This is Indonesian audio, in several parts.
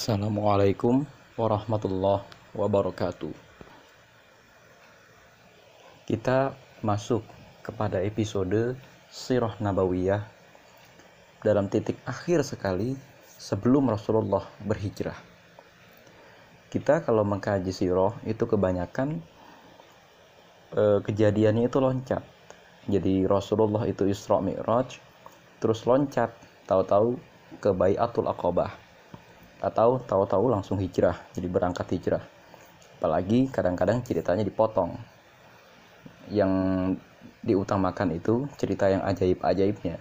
Assalamualaikum warahmatullahi wabarakatuh. Kita masuk kepada episode Sirah Nabawiyah dalam titik akhir sekali sebelum Rasulullah berhijrah. Kita kalau mengkaji sirah itu kebanyakan eh, kejadiannya itu loncat. Jadi Rasulullah itu Isra Mi'raj terus loncat tahu-tahu ke Bayatul Aqabah atau tahu-tahu langsung hijrah jadi berangkat hijrah. Apalagi kadang-kadang ceritanya dipotong. Yang diutamakan itu cerita yang ajaib-ajaibnya.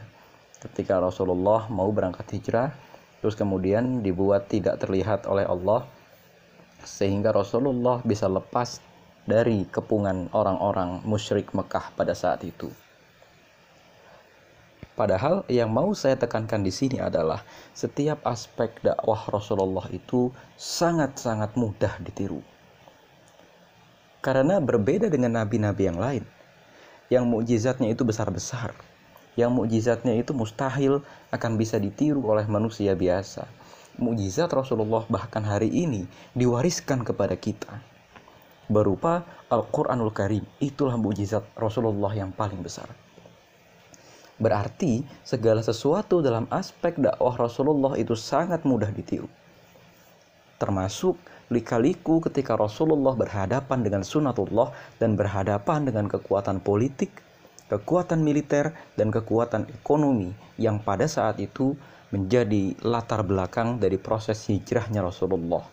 Ketika Rasulullah mau berangkat hijrah terus kemudian dibuat tidak terlihat oleh Allah sehingga Rasulullah bisa lepas dari kepungan orang-orang musyrik Mekah pada saat itu. Padahal yang mau saya tekankan di sini adalah setiap aspek dakwah Rasulullah itu sangat-sangat mudah ditiru. Karena berbeda dengan nabi-nabi yang lain, yang mukjizatnya itu besar-besar, yang mukjizatnya itu mustahil akan bisa ditiru oleh manusia biasa. Mukjizat Rasulullah bahkan hari ini diwariskan kepada kita berupa Al-Qur'anul Karim. Itulah mukjizat Rasulullah yang paling besar. Berarti segala sesuatu dalam aspek dakwah Rasulullah itu sangat mudah ditiru. Termasuk likaliku ketika Rasulullah berhadapan dengan sunatullah dan berhadapan dengan kekuatan politik, kekuatan militer, dan kekuatan ekonomi yang pada saat itu menjadi latar belakang dari proses hijrahnya Rasulullah.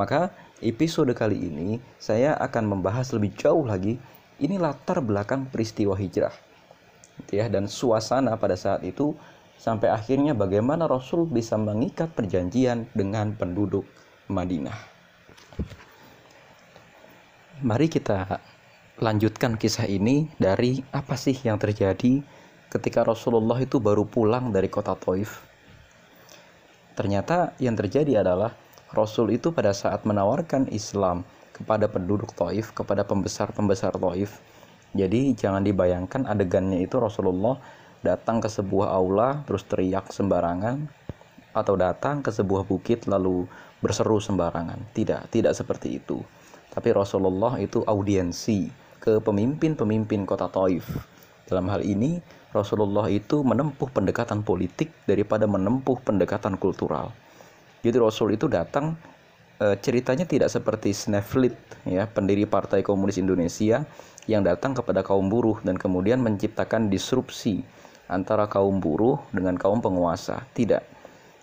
Maka episode kali ini saya akan membahas lebih jauh lagi ini latar belakang peristiwa hijrah ya dan suasana pada saat itu sampai akhirnya bagaimana Rasul bisa mengikat perjanjian dengan penduduk Madinah. Mari kita lanjutkan kisah ini dari apa sih yang terjadi ketika Rasulullah itu baru pulang dari kota Taif. Ternyata yang terjadi adalah Rasul itu pada saat menawarkan Islam kepada penduduk Taif, kepada pembesar-pembesar Taif, jadi jangan dibayangkan adegannya itu Rasulullah datang ke sebuah aula terus teriak sembarangan atau datang ke sebuah bukit lalu berseru sembarangan. Tidak, tidak seperti itu. Tapi Rasulullah itu audiensi ke pemimpin-pemimpin kota Taif. Dalam hal ini Rasulullah itu menempuh pendekatan politik daripada menempuh pendekatan kultural. Jadi Rasul itu datang e, ceritanya tidak seperti Sneflit ya, pendiri Partai Komunis Indonesia yang datang kepada kaum buruh dan kemudian menciptakan disrupsi antara kaum buruh dengan kaum penguasa. Tidak.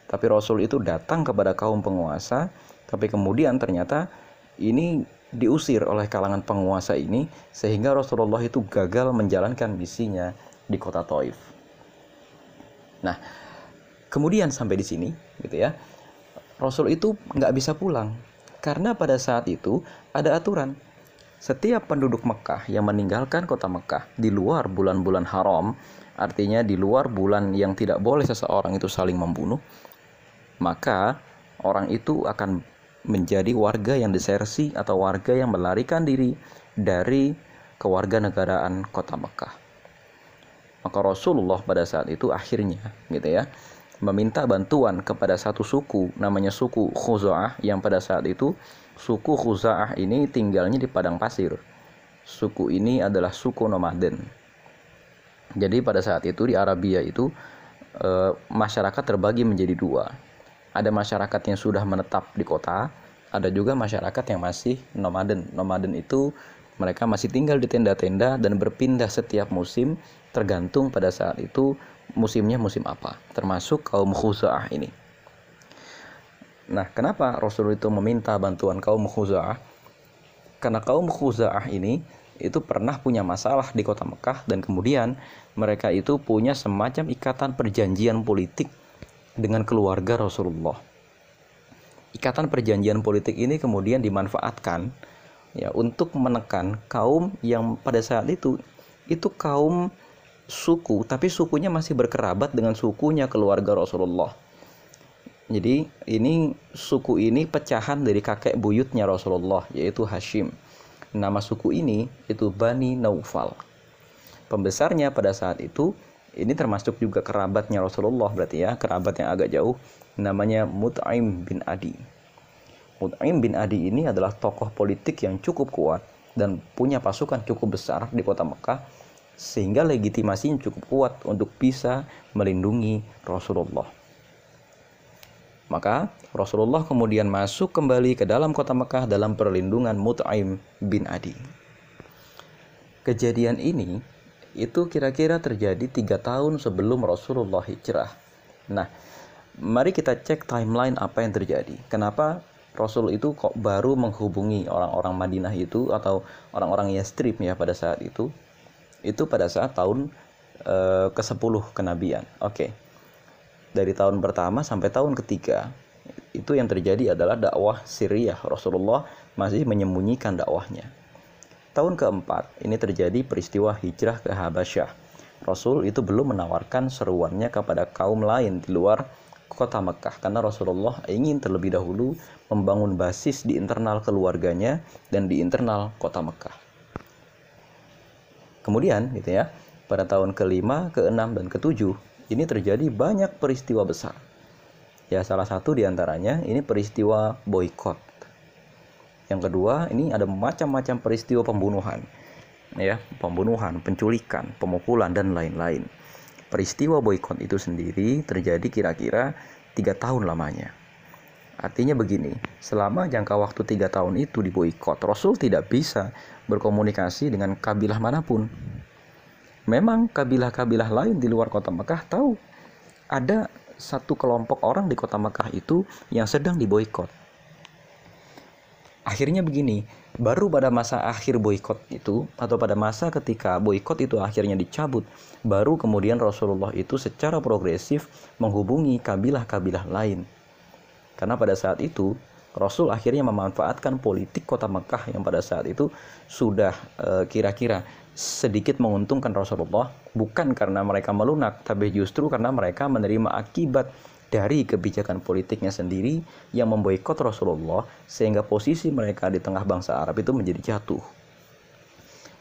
Tapi Rasul itu datang kepada kaum penguasa, tapi kemudian ternyata ini diusir oleh kalangan penguasa ini sehingga Rasulullah itu gagal menjalankan misinya di kota Taif. Nah, kemudian sampai di sini, gitu ya, Rasul itu nggak bisa pulang karena pada saat itu ada aturan setiap penduduk Mekah yang meninggalkan kota Mekah di luar bulan-bulan haram, artinya di luar bulan yang tidak boleh seseorang itu saling membunuh, maka orang itu akan menjadi warga yang disersi atau warga yang melarikan diri dari kewarganegaraan kota Mekah. Maka Rasulullah pada saat itu akhirnya gitu ya meminta bantuan kepada satu suku namanya suku Khuza'ah yang pada saat itu suku Khuza'ah ini tinggalnya di padang pasir. Suku ini adalah suku nomaden. Jadi pada saat itu di Arabia itu e, masyarakat terbagi menjadi dua. Ada masyarakat yang sudah menetap di kota, ada juga masyarakat yang masih nomaden. Nomaden itu mereka masih tinggal di tenda-tenda dan berpindah setiap musim tergantung pada saat itu musimnya musim apa, termasuk kaum Khuza'ah ini. Nah, kenapa Rasul itu meminta bantuan kaum Khuza'ah? Karena kaum Khuza'ah ini itu pernah punya masalah di kota Mekah dan kemudian mereka itu punya semacam ikatan perjanjian politik dengan keluarga Rasulullah. Ikatan perjanjian politik ini kemudian dimanfaatkan ya untuk menekan kaum yang pada saat itu itu kaum suku, tapi sukunya masih berkerabat dengan sukunya keluarga Rasulullah. Jadi ini suku ini pecahan dari kakek buyutnya Rasulullah yaitu Hashim. Nama suku ini itu Bani Naufal. Pembesarnya pada saat itu ini termasuk juga kerabatnya Rasulullah berarti ya kerabat yang agak jauh namanya Mut'aim bin Adi Mut'aim bin Adi ini adalah tokoh politik yang cukup kuat dan punya pasukan cukup besar di kota Mekah sehingga legitimasinya cukup kuat untuk bisa melindungi Rasulullah. Maka Rasulullah kemudian masuk kembali ke dalam kota Mekah dalam perlindungan Mut'aim bin Adi. Kejadian ini itu kira-kira terjadi tiga tahun sebelum Rasulullah hijrah. Nah, mari kita cek timeline apa yang terjadi. Kenapa Rasul itu kok baru menghubungi orang-orang Madinah itu atau orang-orang Yastrib ya pada saat itu? Itu pada saat tahun e, ke-10 kenabian. Oke. Dari tahun pertama sampai tahun ketiga itu yang terjadi adalah dakwah Syriah. Rasulullah masih menyembunyikan dakwahnya tahun keempat ini terjadi peristiwa hijrah ke Habasyah. Rasul itu belum menawarkan seruannya kepada kaum lain di luar kota Mekah karena Rasulullah ingin terlebih dahulu membangun basis di internal keluarganya dan di internal kota Mekah. Kemudian gitu ya, pada tahun kelima, keenam dan ketujuh ini terjadi banyak peristiwa besar. Ya salah satu di antaranya ini peristiwa boykot yang kedua, ini ada macam-macam peristiwa pembunuhan. Ya, pembunuhan, penculikan, pemukulan dan lain-lain. Peristiwa boykot itu sendiri terjadi kira-kira tiga tahun lamanya. Artinya begini, selama jangka waktu tiga tahun itu diboykot, Rasul tidak bisa berkomunikasi dengan kabilah mana pun. Memang kabilah-kabilah lain di luar kota Mekah tahu. Ada satu kelompok orang di kota Mekah itu yang sedang diboykot akhirnya begini baru pada masa akhir boykot itu atau pada masa ketika boykot itu akhirnya dicabut baru kemudian Rasulullah itu secara progresif menghubungi kabilah-kabilah lain. Karena pada saat itu Rasul akhirnya memanfaatkan politik kota Mekah yang pada saat itu sudah eh, kira-kira sedikit menguntungkan Rasulullah bukan karena mereka melunak tapi justru karena mereka menerima akibat dari kebijakan politiknya sendiri yang memboikot Rasulullah sehingga posisi mereka di tengah bangsa Arab itu menjadi jatuh.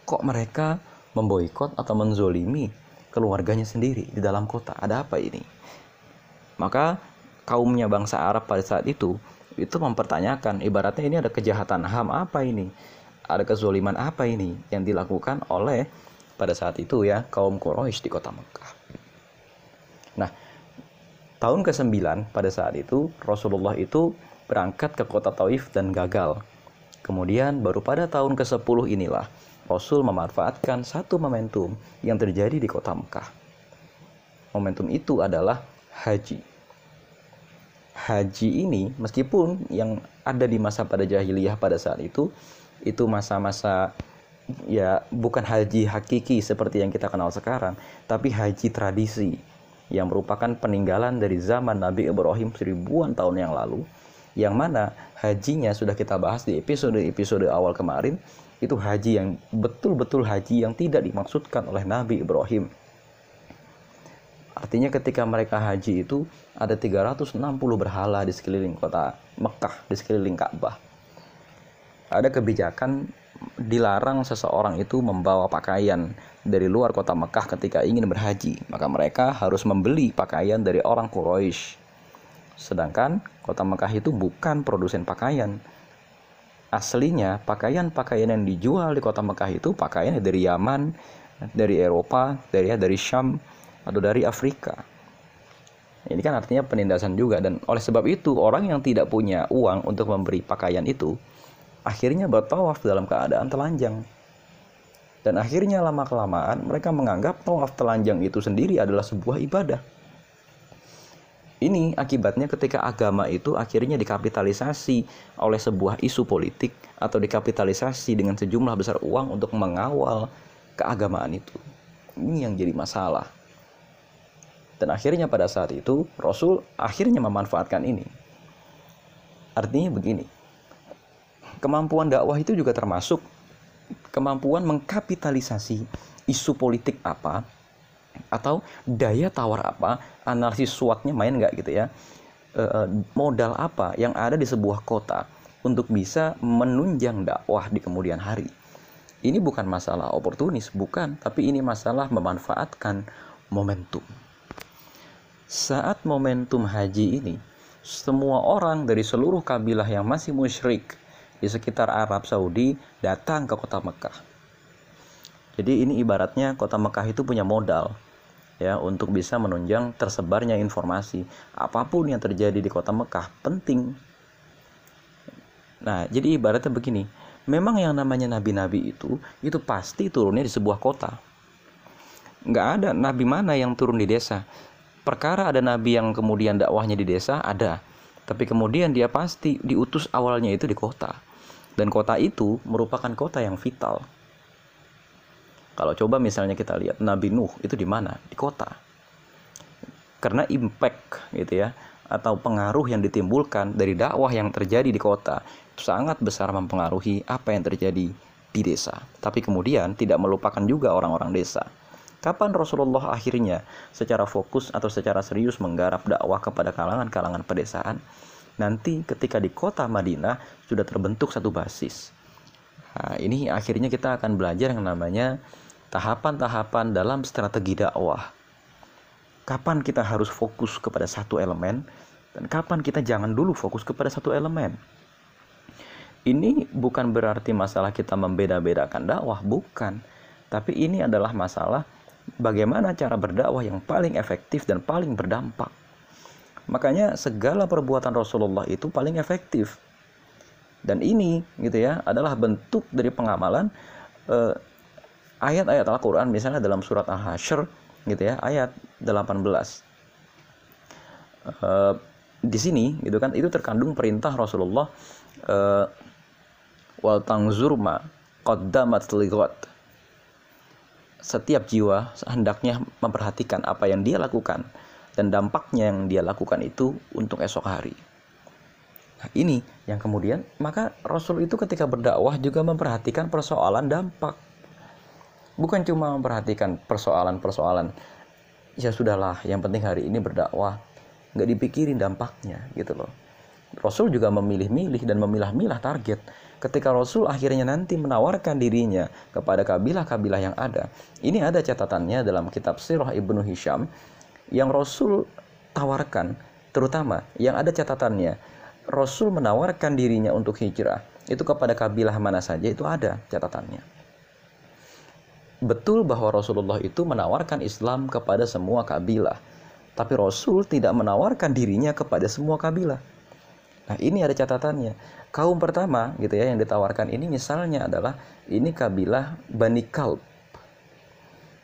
Kok mereka memboikot atau menzolimi keluarganya sendiri di dalam kota? Ada apa ini? Maka kaumnya bangsa Arab pada saat itu itu mempertanyakan ibaratnya ini ada kejahatan HAM apa ini? Ada kezoliman apa ini yang dilakukan oleh pada saat itu ya kaum Quraisy di kota Mekah. Nah, Tahun ke-9 pada saat itu Rasulullah itu berangkat ke kota Taif dan gagal. Kemudian baru pada tahun ke-10 inilah Rasul memanfaatkan satu momentum yang terjadi di kota Mekah. Momentum itu adalah haji. Haji ini meskipun yang ada di masa pada jahiliyah pada saat itu itu masa-masa ya bukan haji hakiki seperti yang kita kenal sekarang, tapi haji tradisi yang merupakan peninggalan dari zaman Nabi Ibrahim seribuan tahun yang lalu yang mana hajinya sudah kita bahas di episode-episode awal kemarin itu haji yang betul-betul haji yang tidak dimaksudkan oleh Nabi Ibrahim. Artinya ketika mereka haji itu ada 360 berhala di sekeliling kota Mekah di sekeliling Ka'bah ada kebijakan dilarang seseorang itu membawa pakaian dari luar kota Mekah ketika ingin berhaji, maka mereka harus membeli pakaian dari orang Quraisy. Sedangkan kota Mekah itu bukan produsen pakaian. Aslinya pakaian-pakaian yang dijual di kota Mekah itu pakaian dari Yaman, dari Eropa, dari dari Syam atau dari Afrika. Ini kan artinya penindasan juga dan oleh sebab itu orang yang tidak punya uang untuk memberi pakaian itu akhirnya bertawaf dalam keadaan telanjang. Dan akhirnya lama-kelamaan mereka menganggap tawaf telanjang itu sendiri adalah sebuah ibadah. Ini akibatnya ketika agama itu akhirnya dikapitalisasi oleh sebuah isu politik atau dikapitalisasi dengan sejumlah besar uang untuk mengawal keagamaan itu. Ini yang jadi masalah. Dan akhirnya pada saat itu Rasul akhirnya memanfaatkan ini. Artinya begini, kemampuan dakwah itu juga termasuk kemampuan mengkapitalisasi isu politik apa atau daya tawar apa analisis SWOT-nya main nggak gitu ya e, modal apa yang ada di sebuah kota untuk bisa menunjang dakwah di kemudian hari ini bukan masalah oportunis bukan tapi ini masalah memanfaatkan momentum. Saat momentum haji ini, semua orang dari seluruh kabilah yang masih musyrik di sekitar Arab Saudi datang ke kota Mekah. Jadi ini ibaratnya kota Mekah itu punya modal ya untuk bisa menunjang tersebarnya informasi. Apa pun yang terjadi di kota Mekah penting. Nah, jadi ibaratnya begini, memang yang namanya nabi-nabi itu itu pasti turunnya di sebuah kota nggak ada nabi mana yang turun di desa perkara ada nabi yang kemudian dakwahnya di desa ada tapi kemudian dia pasti diutus awalnya itu di kota dan kota itu merupakan kota yang vital kalau coba misalnya kita lihat Nabi Nuh itu di mana di kota karena impact gitu ya atau pengaruh yang ditimbulkan dari dakwah yang terjadi di kota sangat besar mempengaruhi apa yang terjadi di desa. Tapi kemudian tidak melupakan juga orang-orang desa. Kapan Rasulullah akhirnya secara fokus atau secara serius menggarap dakwah kepada kalangan-kalangan pedesaan? Nanti ketika di kota Madinah sudah terbentuk satu basis. Nah, ini akhirnya kita akan belajar yang namanya tahapan-tahapan dalam strategi dakwah. Kapan kita harus fokus kepada satu elemen dan kapan kita jangan dulu fokus kepada satu elemen. Ini bukan berarti masalah kita membeda-bedakan dakwah, bukan. Tapi ini adalah masalah bagaimana cara berdakwah yang paling efektif dan paling berdampak. Makanya segala perbuatan Rasulullah itu paling efektif. Dan ini gitu ya adalah bentuk dari pengamalan eh, ayat-ayat Al-Qur'an misalnya dalam surat Al-Hasyr gitu ya ayat 18. Eh, di sini gitu kan itu terkandung perintah Rasulullah eh, wal tangzur ma qaddamat ligat setiap jiwa hendaknya memperhatikan apa yang dia lakukan dan dampaknya yang dia lakukan itu untuk esok hari. Nah, ini yang kemudian maka Rasul itu ketika berdakwah juga memperhatikan persoalan dampak. Bukan cuma memperhatikan persoalan-persoalan ya sudahlah, yang penting hari ini berdakwah, nggak dipikirin dampaknya gitu loh. Rasul juga memilih-milih dan memilah-milah target ketika Rasul akhirnya nanti menawarkan dirinya kepada kabilah-kabilah yang ada. Ini ada catatannya dalam kitab Sirah Ibnu Hisham yang Rasul tawarkan, terutama yang ada catatannya. Rasul menawarkan dirinya untuk hijrah itu kepada kabilah mana saja itu ada catatannya. Betul bahwa Rasulullah itu menawarkan Islam kepada semua kabilah, tapi Rasul tidak menawarkan dirinya kepada semua kabilah. Nah, ini ada catatannya kaum pertama gitu ya yang ditawarkan ini misalnya adalah ini kabilah Bani Kalb.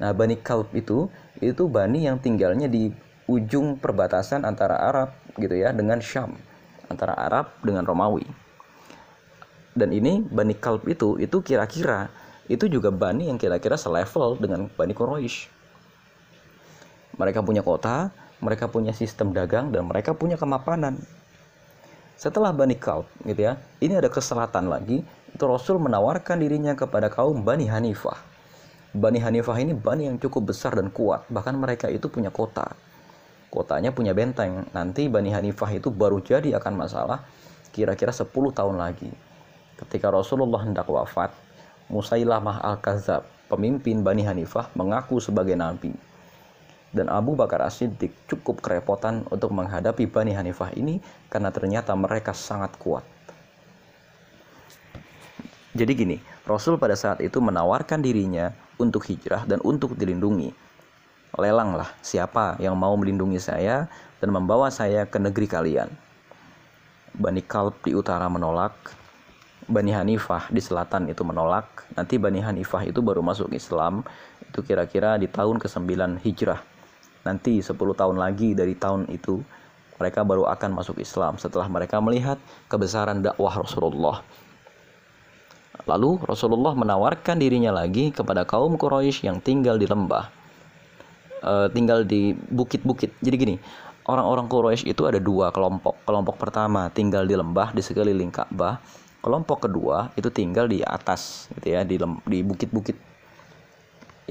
Nah, Bani Kalb itu itu bani yang tinggalnya di ujung perbatasan antara Arab gitu ya dengan Syam, antara Arab dengan Romawi. Dan ini Bani Kalb itu itu kira-kira itu juga bani yang kira-kira selevel dengan Bani Quraisy. Mereka punya kota, mereka punya sistem dagang dan mereka punya kemapanan setelah Bani Kalb gitu ya ini ada keselatan lagi itu Rasul menawarkan dirinya kepada kaum Bani Hanifah Bani Hanifah ini bani yang cukup besar dan kuat. Bahkan mereka itu punya kota. Kotanya punya benteng. Nanti Bani Hanifah itu baru jadi akan masalah kira-kira 10 tahun lagi. Ketika Rasulullah hendak wafat Musailamah Al-Kazab pemimpin Bani Hanifah mengaku sebagai nabi. Dan Abu Bakar As-Siddiq cukup kerepotan untuk menghadapi Bani Hanifah ini karena ternyata mereka sangat kuat. Jadi gini, Rasul pada saat itu menawarkan dirinya untuk hijrah dan untuk dilindungi. Lelanglah siapa yang mau melindungi saya dan membawa saya ke negeri kalian. Bani Kalb di utara menolak, Bani Hanifah di selatan itu menolak. Nanti Bani Hanifah itu baru masuk Islam itu kira-kira di tahun ke-9 Hijrah nanti 10 tahun lagi dari tahun itu mereka baru akan masuk Islam setelah mereka melihat kebesaran dakwah Rasulullah. Lalu Rasulullah menawarkan dirinya lagi kepada kaum Quraisy yang tinggal di lembah, e, tinggal di bukit-bukit. Jadi gini, orang-orang Quraisy itu ada dua kelompok. Kelompok pertama tinggal di lembah di sekeliling Ka'bah. Kelompok kedua itu tinggal di atas, gitu ya, di di bukit-bukit.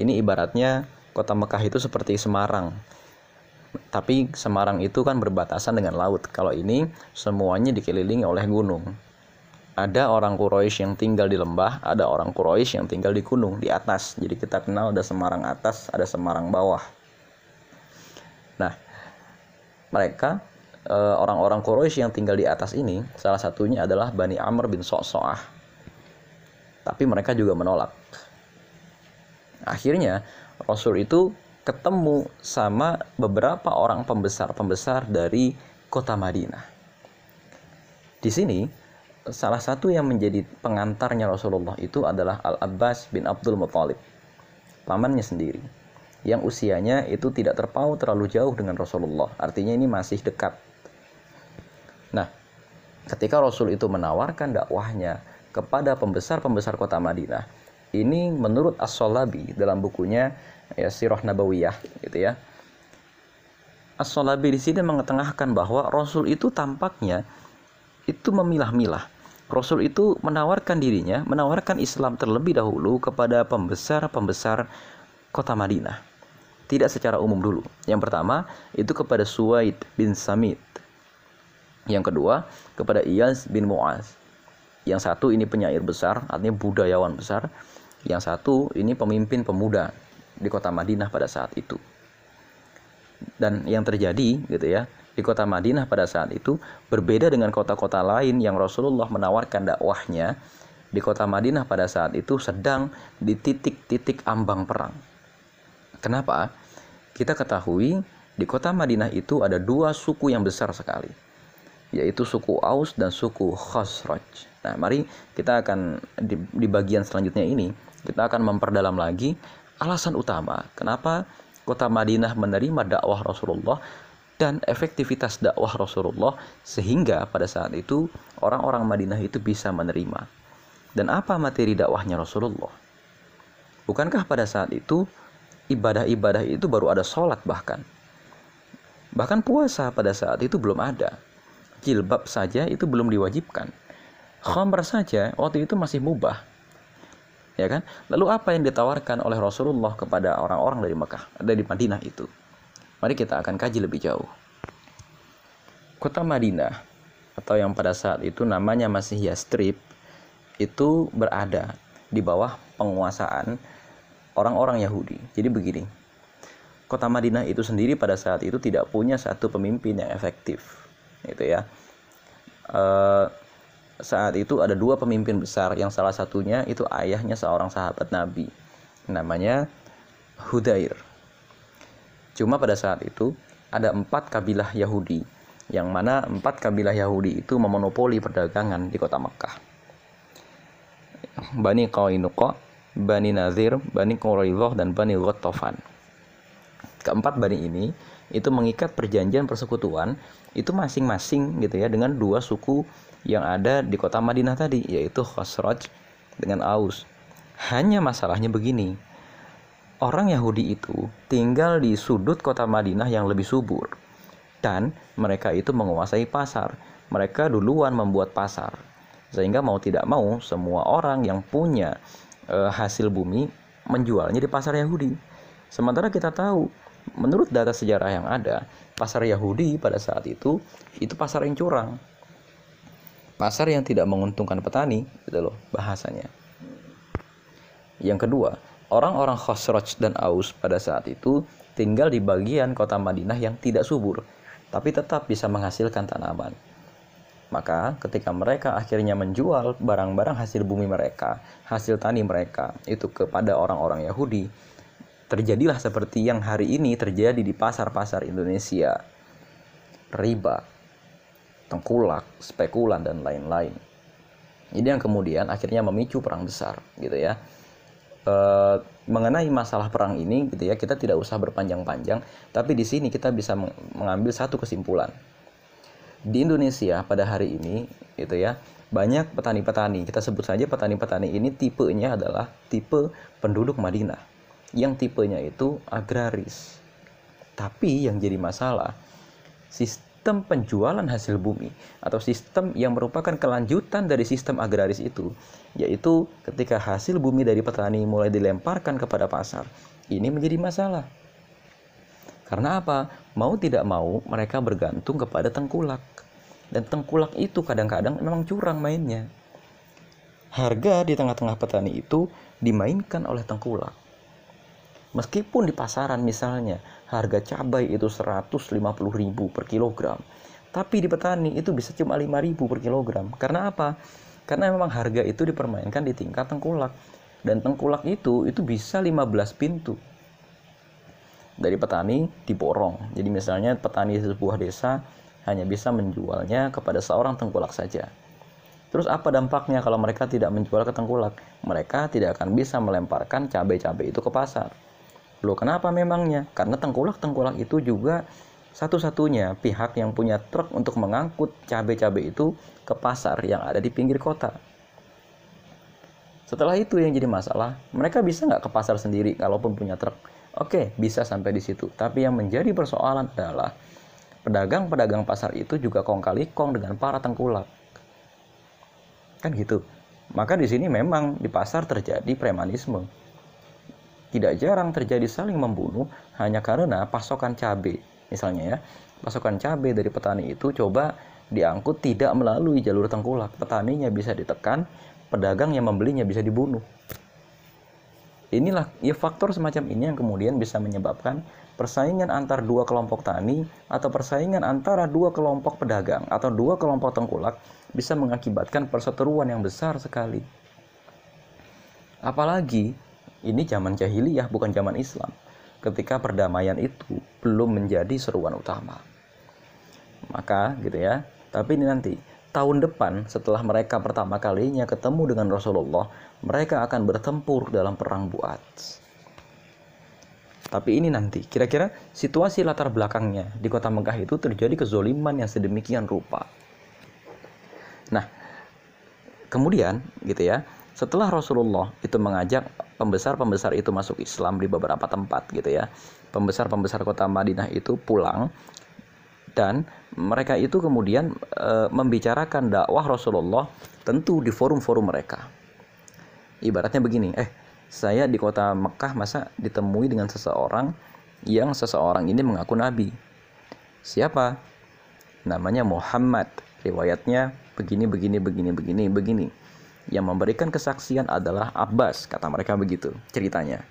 Ini ibaratnya kota Mekah itu seperti Semarang. Tapi Semarang itu kan berbatasan dengan laut. Kalau ini semuanya dikelilingi oleh gunung. Ada orang Quraisy yang tinggal di lembah, ada orang Quraisy yang tinggal di gunung, di atas. Jadi kita kenal ada Semarang atas, ada Semarang bawah. mereka eh, orang-orang Quraisy yang tinggal di atas ini salah satunya adalah Bani Amr bin So'so'ah tapi mereka juga menolak akhirnya Rasul itu ketemu sama beberapa orang pembesar-pembesar dari kota Madinah di sini salah satu yang menjadi pengantarnya Rasulullah itu adalah Al-Abbas bin Abdul Muthalib pamannya sendiri yang usianya itu tidak terpaut terlalu jauh dengan Rasulullah artinya ini masih dekat. Nah ketika Rasul itu menawarkan dakwahnya kepada pembesar-pembesar kota Madinah ini menurut As-Solabi dalam bukunya ya Sirah Nabawiyah gitu ya. As-Solabi di sini mengetengahkan bahwa Rasul itu tampaknya itu memilah-milah Rasul itu menawarkan dirinya, menawarkan Islam terlebih dahulu kepada pembesar-pembesar kota Madinah. Tidak secara umum dulu. Yang pertama itu kepada Suwaid bin Samit. Yang kedua kepada Iyaz bin Muaz. Yang satu ini penyair besar, artinya budayawan besar. Yang satu ini pemimpin pemuda di kota Madinah pada saat itu. Dan yang terjadi gitu ya, di kota Madinah pada saat itu berbeda dengan kota-kota lain yang Rasulullah menawarkan dakwahnya di kota Madinah pada saat itu sedang di titik-titik ambang perang. Kenapa? Kita ketahui di kota Madinah itu ada dua suku yang besar sekali, yaitu suku Aus dan suku Khosroj. Nah, mari kita akan di, di bagian selanjutnya ini kita akan memperdalam lagi alasan utama kenapa kota Madinah menerima dakwah Rasulullah dan efektivitas dakwah Rasulullah sehingga pada saat itu orang-orang Madinah itu bisa menerima. Dan apa materi dakwahnya Rasulullah? Bukankah pada saat itu ibadah-ibadah itu baru ada sholat bahkan? Bahkan puasa pada saat itu belum ada. Jilbab saja itu belum diwajibkan. Khamr saja waktu itu masih mubah. Ya kan? Lalu apa yang ditawarkan oleh Rasulullah kepada orang-orang dari Mekah, dari Madinah itu? Mari kita akan kaji lebih jauh. Kota Madinah atau yang pada saat itu namanya masih Yastrib itu berada di bawah penguasaan orang-orang Yahudi. Jadi begini, kota Madinah itu sendiri pada saat itu tidak punya satu pemimpin yang efektif, gitu ya. E, saat itu ada dua pemimpin besar, yang salah satunya itu ayahnya seorang sahabat Nabi, namanya Hudair. Cuma pada saat itu ada empat kabilah Yahudi, yang mana empat kabilah Yahudi itu memonopoli perdagangan di kota Mekah. Bani Qainuqa, Bani Nazir, Bani Quraidah, dan Bani Ghattafan. Keempat bani ini itu mengikat perjanjian persekutuan itu masing-masing gitu ya dengan dua suku yang ada di kota Madinah tadi yaitu Khosroj dengan Aus. Hanya masalahnya begini, Orang Yahudi itu tinggal di sudut kota Madinah yang lebih subur dan mereka itu menguasai pasar. Mereka duluan membuat pasar. Sehingga mau tidak mau semua orang yang punya e, hasil bumi menjualnya di pasar Yahudi. Sementara kita tahu menurut data sejarah yang ada, pasar Yahudi pada saat itu itu pasar yang curang. Pasar yang tidak menguntungkan petani, gitu loh bahasanya. Yang kedua, Orang-orang Khosroj dan Aus pada saat itu tinggal di bagian kota Madinah yang tidak subur, tapi tetap bisa menghasilkan tanaman. Maka ketika mereka akhirnya menjual barang-barang hasil bumi mereka, hasil tani mereka itu kepada orang-orang Yahudi, terjadilah seperti yang hari ini terjadi di pasar-pasar Indonesia. Riba, tengkulak, spekulan dan lain-lain. Ini yang kemudian akhirnya memicu perang besar, gitu ya. Eh, mengenai masalah perang ini gitu ya kita tidak usah berpanjang-panjang tapi di sini kita bisa mengambil satu kesimpulan. Di Indonesia pada hari ini gitu ya banyak petani-petani kita sebut saja petani-petani ini tipenya adalah tipe penduduk Madinah. Yang tipenya itu agraris. Tapi yang jadi masalah sistem penjualan hasil bumi atau sistem yang merupakan kelanjutan dari sistem agraris itu, yaitu ketika hasil bumi dari petani mulai dilemparkan kepada pasar, ini menjadi masalah. Karena apa? Mau tidak mau mereka bergantung kepada tengkulak. Dan tengkulak itu kadang-kadang memang curang mainnya. Harga di tengah-tengah petani itu dimainkan oleh tengkulak. Meskipun di pasaran misalnya harga cabai itu 150.000 per kilogram, tapi di petani itu bisa cuma 5.000 per kilogram. Karena apa? Karena memang harga itu dipermainkan di tingkat tengkulak. Dan tengkulak itu itu bisa 15 pintu. Dari petani diborong. Jadi misalnya petani di sebuah desa hanya bisa menjualnya kepada seorang tengkulak saja. Terus apa dampaknya kalau mereka tidak menjual ke tengkulak? Mereka tidak akan bisa melemparkan cabai-cabai itu ke pasar. Loh kenapa memangnya? Karena tengkulak-tengkulak itu juga satu-satunya pihak yang punya truk untuk mengangkut cabai-cabai itu ke pasar yang ada di pinggir kota. Setelah itu yang jadi masalah, mereka bisa nggak ke pasar sendiri kalaupun punya truk? Oke, bisa sampai di situ. Tapi yang menjadi persoalan adalah pedagang-pedagang pasar itu juga kong kali kong dengan para tengkulak. Kan gitu. Maka di sini memang di pasar terjadi premanisme. Tidak jarang terjadi saling membunuh hanya karena pasokan cabai misalnya ya pasokan cabai dari petani itu coba diangkut tidak melalui jalur tengkulak. Petaninya bisa ditekan pedagang yang membelinya bisa dibunuh. Inilah ya faktor semacam ini yang kemudian bisa menyebabkan persaingan antar dua kelompok tani atau persaingan antara dua kelompok pedagang atau dua kelompok tengkulak bisa mengakibatkan perseteruan yang besar sekali. Apalagi ini zaman jahiliyah bukan zaman Islam ketika perdamaian itu belum menjadi seruan utama. Maka gitu ya. Tapi ini nanti tahun depan setelah mereka pertama kalinya ketemu dengan Rasulullah, mereka akan bertempur dalam perang Buat. Tapi ini nanti, kira-kira situasi latar belakangnya di kota Mekah itu terjadi kezoliman yang sedemikian rupa. Nah, kemudian gitu ya, setelah Rasulullah itu mengajak pembesar-pembesar itu masuk Islam di beberapa tempat gitu ya. Pembesar-pembesar kota Madinah itu pulang dan mereka itu kemudian e, membicarakan dakwah Rasulullah tentu di forum-forum mereka. Ibaratnya begini, eh saya di kota Mekah masa ditemui dengan seseorang yang seseorang ini mengaku nabi. Siapa? Namanya Muhammad. Riwayatnya begini begini begini begini begini yang memberikan kesaksian adalah Abbas, kata mereka begitu ceritanya.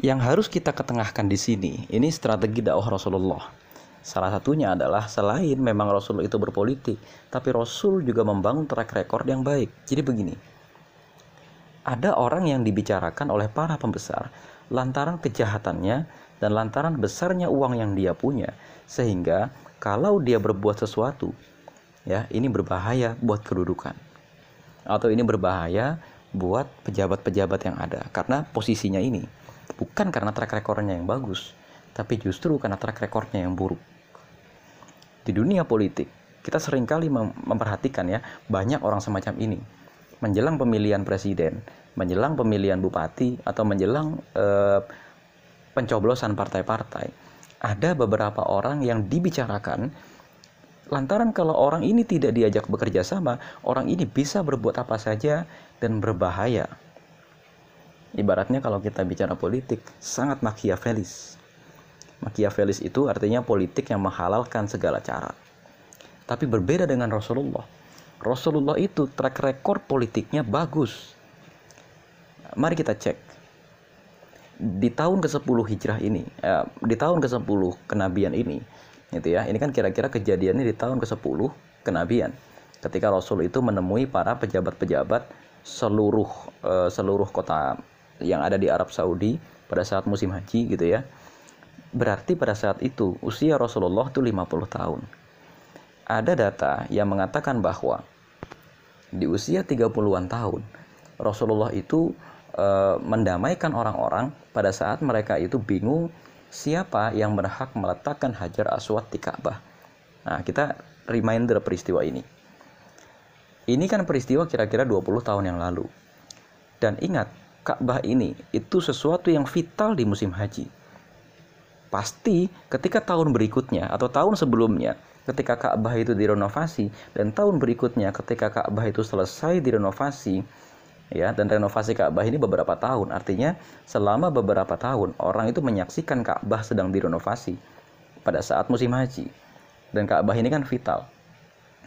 Yang harus kita ketengahkan di sini, ini strategi dakwah Rasulullah. Salah satunya adalah selain memang Rasul itu berpolitik, tapi Rasul juga membangun track record yang baik. Jadi begini, ada orang yang dibicarakan oleh para pembesar lantaran kejahatannya dan lantaran besarnya uang yang dia punya, sehingga kalau dia berbuat sesuatu, ya ini berbahaya buat kedudukan atau ini berbahaya buat pejabat-pejabat yang ada. Karena posisinya ini bukan karena track recordnya yang bagus tapi justru karena track recordnya yang buruk. Di dunia politik kita sering kali mem memperhatikan ya banyak orang semacam ini. Menjelang pemilihan presiden menjelang pemilihan bupati atau menjelang eh, pencoblosan partai-partai ada beberapa orang yang dibicarakan Lantaran kalau orang ini tidak diajak bekerja sama, orang ini bisa berbuat apa saja dan berbahaya. Ibaratnya kalau kita bicara politik, sangat makiavelis. Makiavelis itu artinya politik yang menghalalkan segala cara. Tapi berbeda dengan Rasulullah. Rasulullah itu track record politiknya bagus. Mari kita cek. Di tahun ke-10 hijrah ini, eh, di tahun ke-10 kenabian ini, gitu ya. Ini kan kira-kira kejadiannya di tahun ke-10 kenabian. Ketika Rasul itu menemui para pejabat-pejabat seluruh uh, seluruh kota yang ada di Arab Saudi pada saat musim haji gitu ya. Berarti pada saat itu usia Rasulullah itu 50 tahun. Ada data yang mengatakan bahwa di usia 30-an tahun Rasulullah itu uh, mendamaikan orang-orang pada saat mereka itu bingung siapa yang berhak meletakkan Hajar Aswad di Ka'bah. Nah, kita reminder peristiwa ini. Ini kan peristiwa kira-kira 20 tahun yang lalu. Dan ingat, Ka'bah ini itu sesuatu yang vital di musim haji. Pasti ketika tahun berikutnya atau tahun sebelumnya ketika Ka'bah itu direnovasi dan tahun berikutnya ketika Ka'bah itu selesai direnovasi ya dan renovasi Ka'bah ini beberapa tahun. Artinya selama beberapa tahun orang itu menyaksikan Ka'bah sedang direnovasi pada saat musim haji. Dan Ka'bah ini kan vital.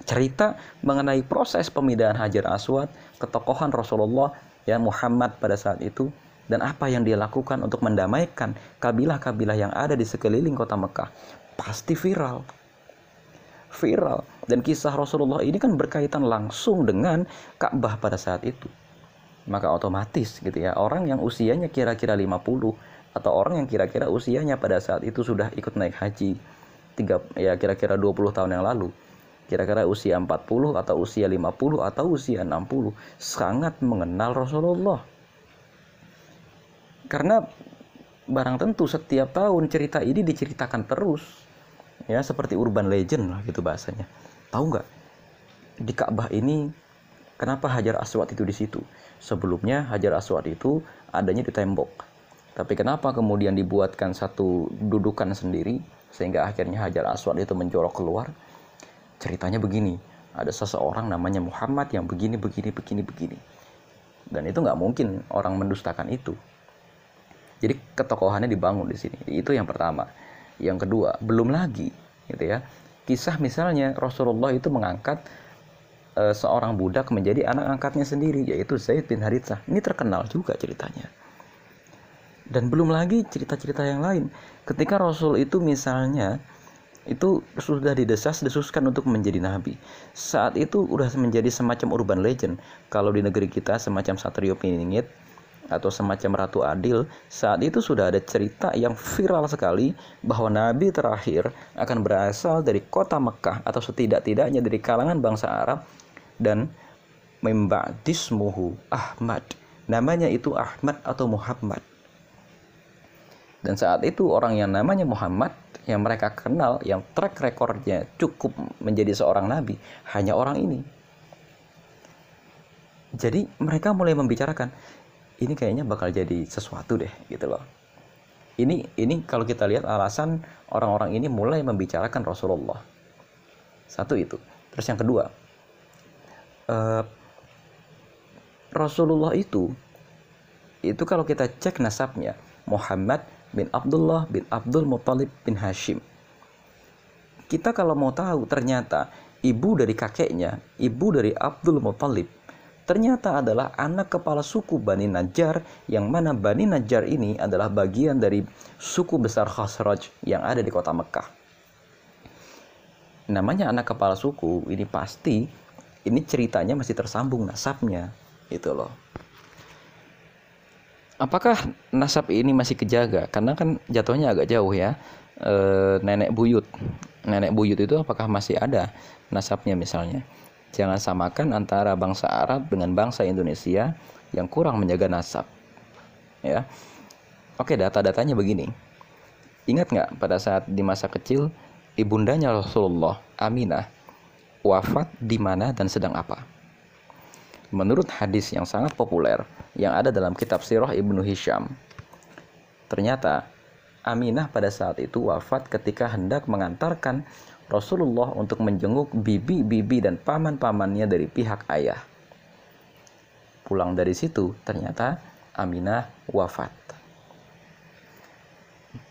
Cerita mengenai proses pemindahan Hajar Aswad ketokohan Rasulullah ya Muhammad pada saat itu dan apa yang dia lakukan untuk mendamaikan kabilah-kabilah yang ada di sekeliling kota Mekah pasti viral. Viral. Dan kisah Rasulullah ini kan berkaitan langsung dengan Ka'bah pada saat itu maka otomatis gitu ya. Orang yang usianya kira-kira 50 atau orang yang kira-kira usianya pada saat itu sudah ikut naik haji tiga ya kira-kira 20 tahun yang lalu kira-kira usia 40 atau usia 50 atau usia 60 sangat mengenal Rasulullah. Karena barang tentu setiap tahun cerita ini diceritakan terus ya seperti urban legend lah gitu bahasanya. Tahu nggak? Di Ka'bah ini kenapa Hajar Aswad itu di situ Sebelumnya Hajar Aswad itu adanya di tembok. Tapi kenapa kemudian dibuatkan satu dudukan sendiri sehingga akhirnya Hajar Aswad itu menjorok keluar? Ceritanya begini, ada seseorang namanya Muhammad yang begini, begini, begini, begini. Dan itu nggak mungkin orang mendustakan itu. Jadi ketokohannya dibangun di sini. Itu yang pertama. Yang kedua, belum lagi, gitu ya. Kisah misalnya Rasulullah itu mengangkat e, seorang budak menjadi anak angkatnya sendiri yaitu Zaid bin Harithah. Ini terkenal juga ceritanya. Dan belum lagi cerita-cerita yang lain. Ketika Rasul itu misalnya itu sudah didesas-desuskan untuk menjadi nabi. Saat itu udah menjadi semacam urban legend. Kalau di negeri kita semacam Satrio Piningit atau semacam Ratu Adil, saat itu sudah ada cerita yang viral sekali bahwa nabi terakhir akan berasal dari kota Mekah atau setidak-tidaknya dari kalangan bangsa Arab dan memba'dismuhu Ahmad. Namanya itu Ahmad atau Muhammad. Dan saat itu orang yang namanya Muhammad yang mereka kenal, yang track recordnya cukup menjadi seorang nabi, hanya orang ini. Jadi mereka mulai membicarakan, ini kayaknya bakal jadi sesuatu deh, gitu loh. Ini ini kalau kita lihat alasan orang-orang ini mulai membicarakan Rasulullah. Satu itu. Terus yang kedua, uh, Rasulullah itu itu kalau kita cek nasabnya Muhammad bin Abdullah bin Abdul Muthalib bin Hashim. Kita kalau mau tahu ternyata ibu dari kakeknya ibu dari Abdul Muthalib ternyata adalah anak kepala suku Bani Najjar yang mana Bani Najjar ini adalah bagian dari suku besar Khosraj yang ada di kota Mekah. Namanya anak kepala suku ini pasti ini ceritanya masih tersambung nasabnya itu loh. Apakah nasab ini masih kejaga? Karena kan jatuhnya agak jauh ya. E, nenek buyut. Nenek buyut itu apakah masih ada nasabnya misalnya? Jangan samakan antara bangsa Arab dengan bangsa Indonesia yang kurang menjaga nasab. Ya. Oke data-datanya begini. Ingat nggak pada saat di masa kecil ibundanya Rasulullah Aminah wafat di mana dan sedang apa. Menurut hadis yang sangat populer yang ada dalam kitab Sirah Ibnu Hisham, ternyata Aminah pada saat itu wafat ketika hendak mengantarkan Rasulullah untuk menjenguk bibi-bibi dan paman-pamannya dari pihak ayah. Pulang dari situ, ternyata Aminah wafat.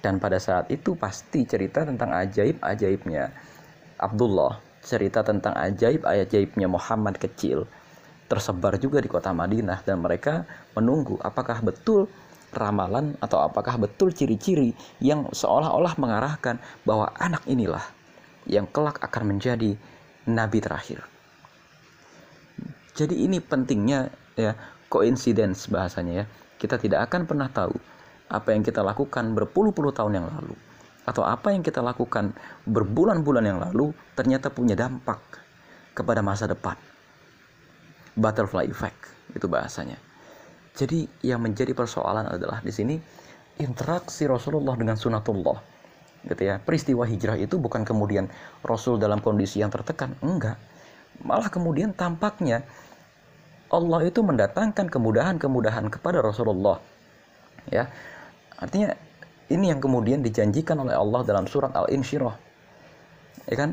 Dan pada saat itu pasti cerita tentang ajaib-ajaibnya Abdullah cerita tentang ajaib-ajaibnya Muhammad kecil tersebar juga di kota Madinah dan mereka menunggu apakah betul ramalan atau apakah betul ciri-ciri yang seolah-olah mengarahkan bahwa anak inilah yang kelak akan menjadi nabi terakhir. Jadi ini pentingnya ya coincidence bahasanya ya. Kita tidak akan pernah tahu apa yang kita lakukan berpuluh-puluh tahun yang lalu atau apa yang kita lakukan berbulan-bulan yang lalu ternyata punya dampak kepada masa depan. Butterfly effect itu bahasanya. Jadi yang menjadi persoalan adalah di sini interaksi Rasulullah dengan sunatullah. Gitu ya. Peristiwa hijrah itu bukan kemudian Rasul dalam kondisi yang tertekan, enggak. Malah kemudian tampaknya Allah itu mendatangkan kemudahan-kemudahan kepada Rasulullah. Ya. Artinya ini yang kemudian dijanjikan oleh Allah dalam surat Al-Insyirah. Ya kan?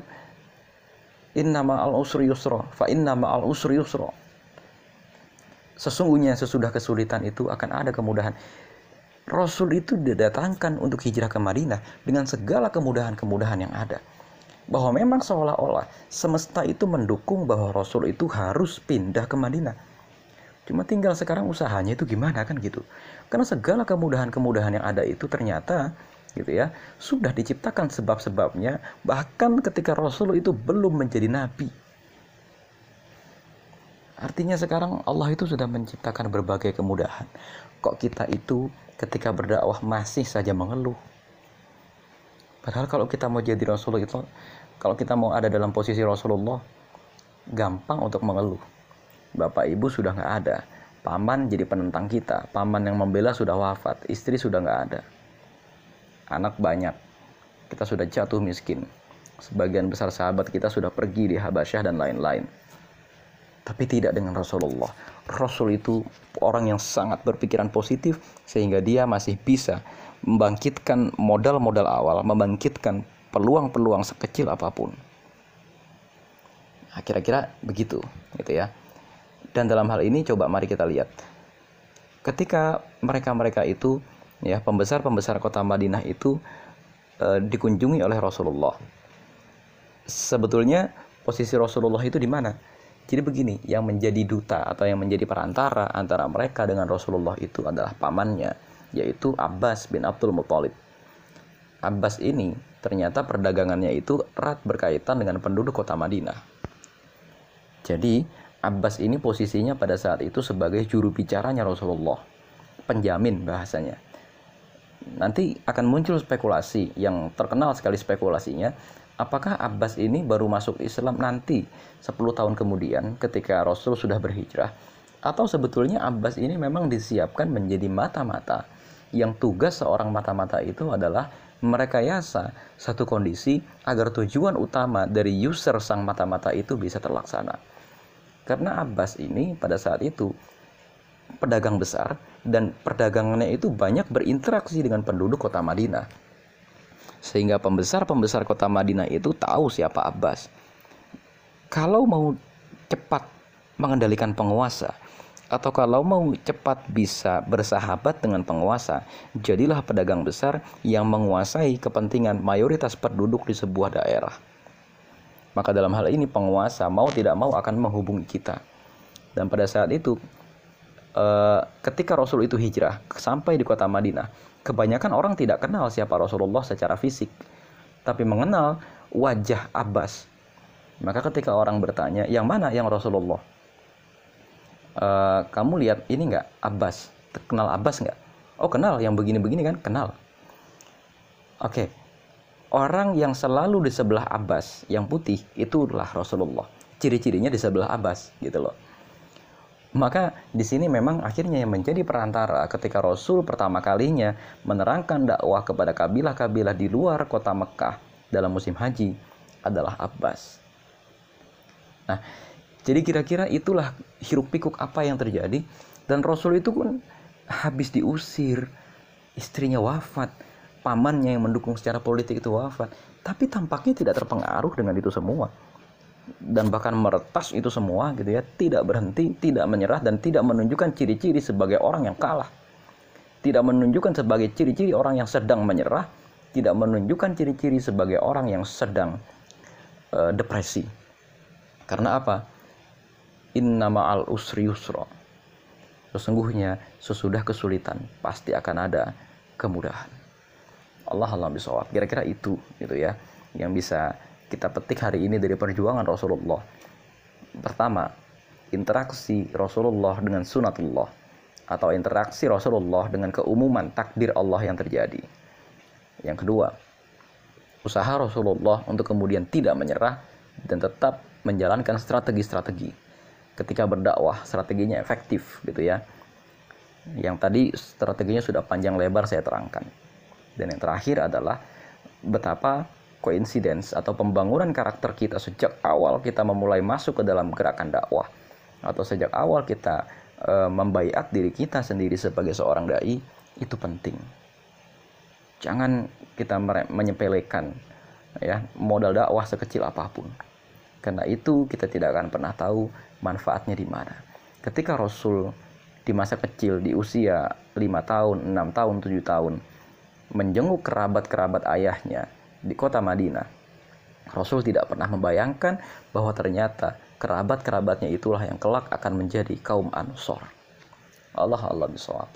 Innama al-usri yusra, fa innama al-usri yusra. Sesungguhnya sesudah kesulitan itu akan ada kemudahan. Rasul itu didatangkan untuk hijrah ke Madinah dengan segala kemudahan-kemudahan yang ada. Bahwa memang seolah-olah semesta itu mendukung bahwa Rasul itu harus pindah ke Madinah. Cuma tinggal sekarang usahanya itu gimana kan gitu. Karena segala kemudahan-kemudahan yang ada itu ternyata gitu ya sudah diciptakan sebab-sebabnya bahkan ketika Rasul itu belum menjadi nabi. Artinya sekarang Allah itu sudah menciptakan berbagai kemudahan. Kok kita itu ketika berdakwah masih saja mengeluh? Padahal kalau kita mau jadi Rasulullah itu, kalau kita mau ada dalam posisi Rasulullah, gampang untuk mengeluh. Bapak ibu sudah nggak ada, paman jadi penentang kita, paman yang membela sudah wafat, istri sudah nggak ada, anak banyak, kita sudah jatuh miskin, sebagian besar sahabat kita sudah pergi di Habasyah dan lain-lain. Tapi tidak dengan Rasulullah. Rasul itu orang yang sangat berpikiran positif sehingga dia masih bisa membangkitkan modal-modal awal, membangkitkan peluang-peluang sekecil apa pun. Nah, kira-kira begitu, gitu ya. Dan dalam hal ini coba mari kita lihat. Ketika mereka-mereka itu ya pembesar-pembesar kota Madinah itu e, dikunjungi oleh Rasulullah. Sebetulnya posisi Rasulullah itu di mana? Jadi begini, yang menjadi duta atau yang menjadi perantara antara mereka dengan Rasulullah itu adalah pamannya, yaitu Abbas bin Abdul Muthalib. Abbas ini ternyata perdagangannya itu erat berkaitan dengan penduduk kota Madinah. Jadi, Abbas ini posisinya pada saat itu sebagai juru bicaranya Rasulullah, penjamin bahasanya. Nanti akan muncul spekulasi yang terkenal sekali spekulasinya, apakah Abbas ini baru masuk Islam nanti 10 tahun kemudian ketika Rasul sudah berhijrah atau sebetulnya Abbas ini memang disiapkan menjadi mata-mata yang tugas seorang mata-mata itu adalah merekayasa satu kondisi agar tujuan utama dari user sang mata-mata itu bisa terlaksana. Karena Abbas ini pada saat itu pedagang besar dan perdagangannya itu banyak berinteraksi dengan penduduk kota Madinah. Sehingga pembesar-pembesar kota Madinah itu tahu siapa Abbas. Kalau mau cepat mengendalikan penguasa, atau kalau mau cepat bisa bersahabat dengan penguasa, jadilah pedagang besar yang menguasai kepentingan mayoritas penduduk di sebuah daerah. Maka dalam hal ini penguasa mau tidak mau akan menghubungi kita. Dan pada saat itu eh, ketika Rasul itu hijrah sampai di kota Madinah, kebanyakan orang tidak kenal siapa Rasulullah secara fisik, tapi mengenal wajah Abbas. Maka ketika orang bertanya, yang mana yang Rasulullah? uh, kamu lihat ini nggak Abbas kenal Abbas nggak oh kenal yang begini-begini kan kenal oke. Orang yang selalu di sebelah Abbas yang putih itu adalah Rasulullah. Ciri-cirinya di sebelah Abbas gitu loh. Maka di sini memang akhirnya yang menjadi perantara ketika Rasul pertama kalinya menerangkan dakwah kepada kabilah-kabilah di luar kota Mekah dalam musim haji adalah Abbas. Nah, jadi kira-kira itulah hiruk pikuk apa yang terjadi. Dan Rasul itu pun habis diusir, istrinya wafat, pamannya yang mendukung secara politik itu wafat, tapi tampaknya tidak terpengaruh dengan itu semua. Dan bahkan meretas itu semua gitu ya tidak berhenti tidak menyerah dan tidak menunjukkan ciri-ciri sebagai orang yang kalah. Tidak menunjukkan sebagai ciri-ciri orang yang sedang menyerah tidak menunjukkan ciri-ciri sebagai orang yang sedang uh, depresi. Karena apa? Inna ma'al usri yusra. Sesungguhnya sesudah kesulitan pasti akan ada kemudahan. Allah Allah bisawab. Kira-kira itu gitu ya yang bisa kita petik hari ini dari perjuangan Rasulullah. Pertama, interaksi Rasulullah dengan sunatullah atau interaksi Rasulullah dengan keumuman takdir Allah yang terjadi. Yang kedua, usaha Rasulullah untuk kemudian tidak menyerah dan tetap menjalankan strategi-strategi ketika berdakwah strateginya efektif gitu ya yang tadi strateginya sudah panjang lebar saya terangkan dan yang terakhir adalah betapa coincidence atau pembangunan karakter kita sejak awal kita memulai masuk ke dalam gerakan dakwah. Atau sejak awal kita e, membaiat diri kita sendiri sebagai seorang dai itu penting. Jangan kita menyepelekan ya modal dakwah sekecil apa pun. Karena itu kita tidak akan pernah tahu manfaatnya di mana. Ketika Rasul di masa kecil di usia 5 tahun, 6 tahun, 7 tahun menjenguk kerabat-kerabat ayahnya di kota Madinah. Rasul tidak pernah membayangkan bahwa ternyata kerabat-kerabatnya itulah yang kelak akan menjadi kaum Ansor. Allah Allah bisawab.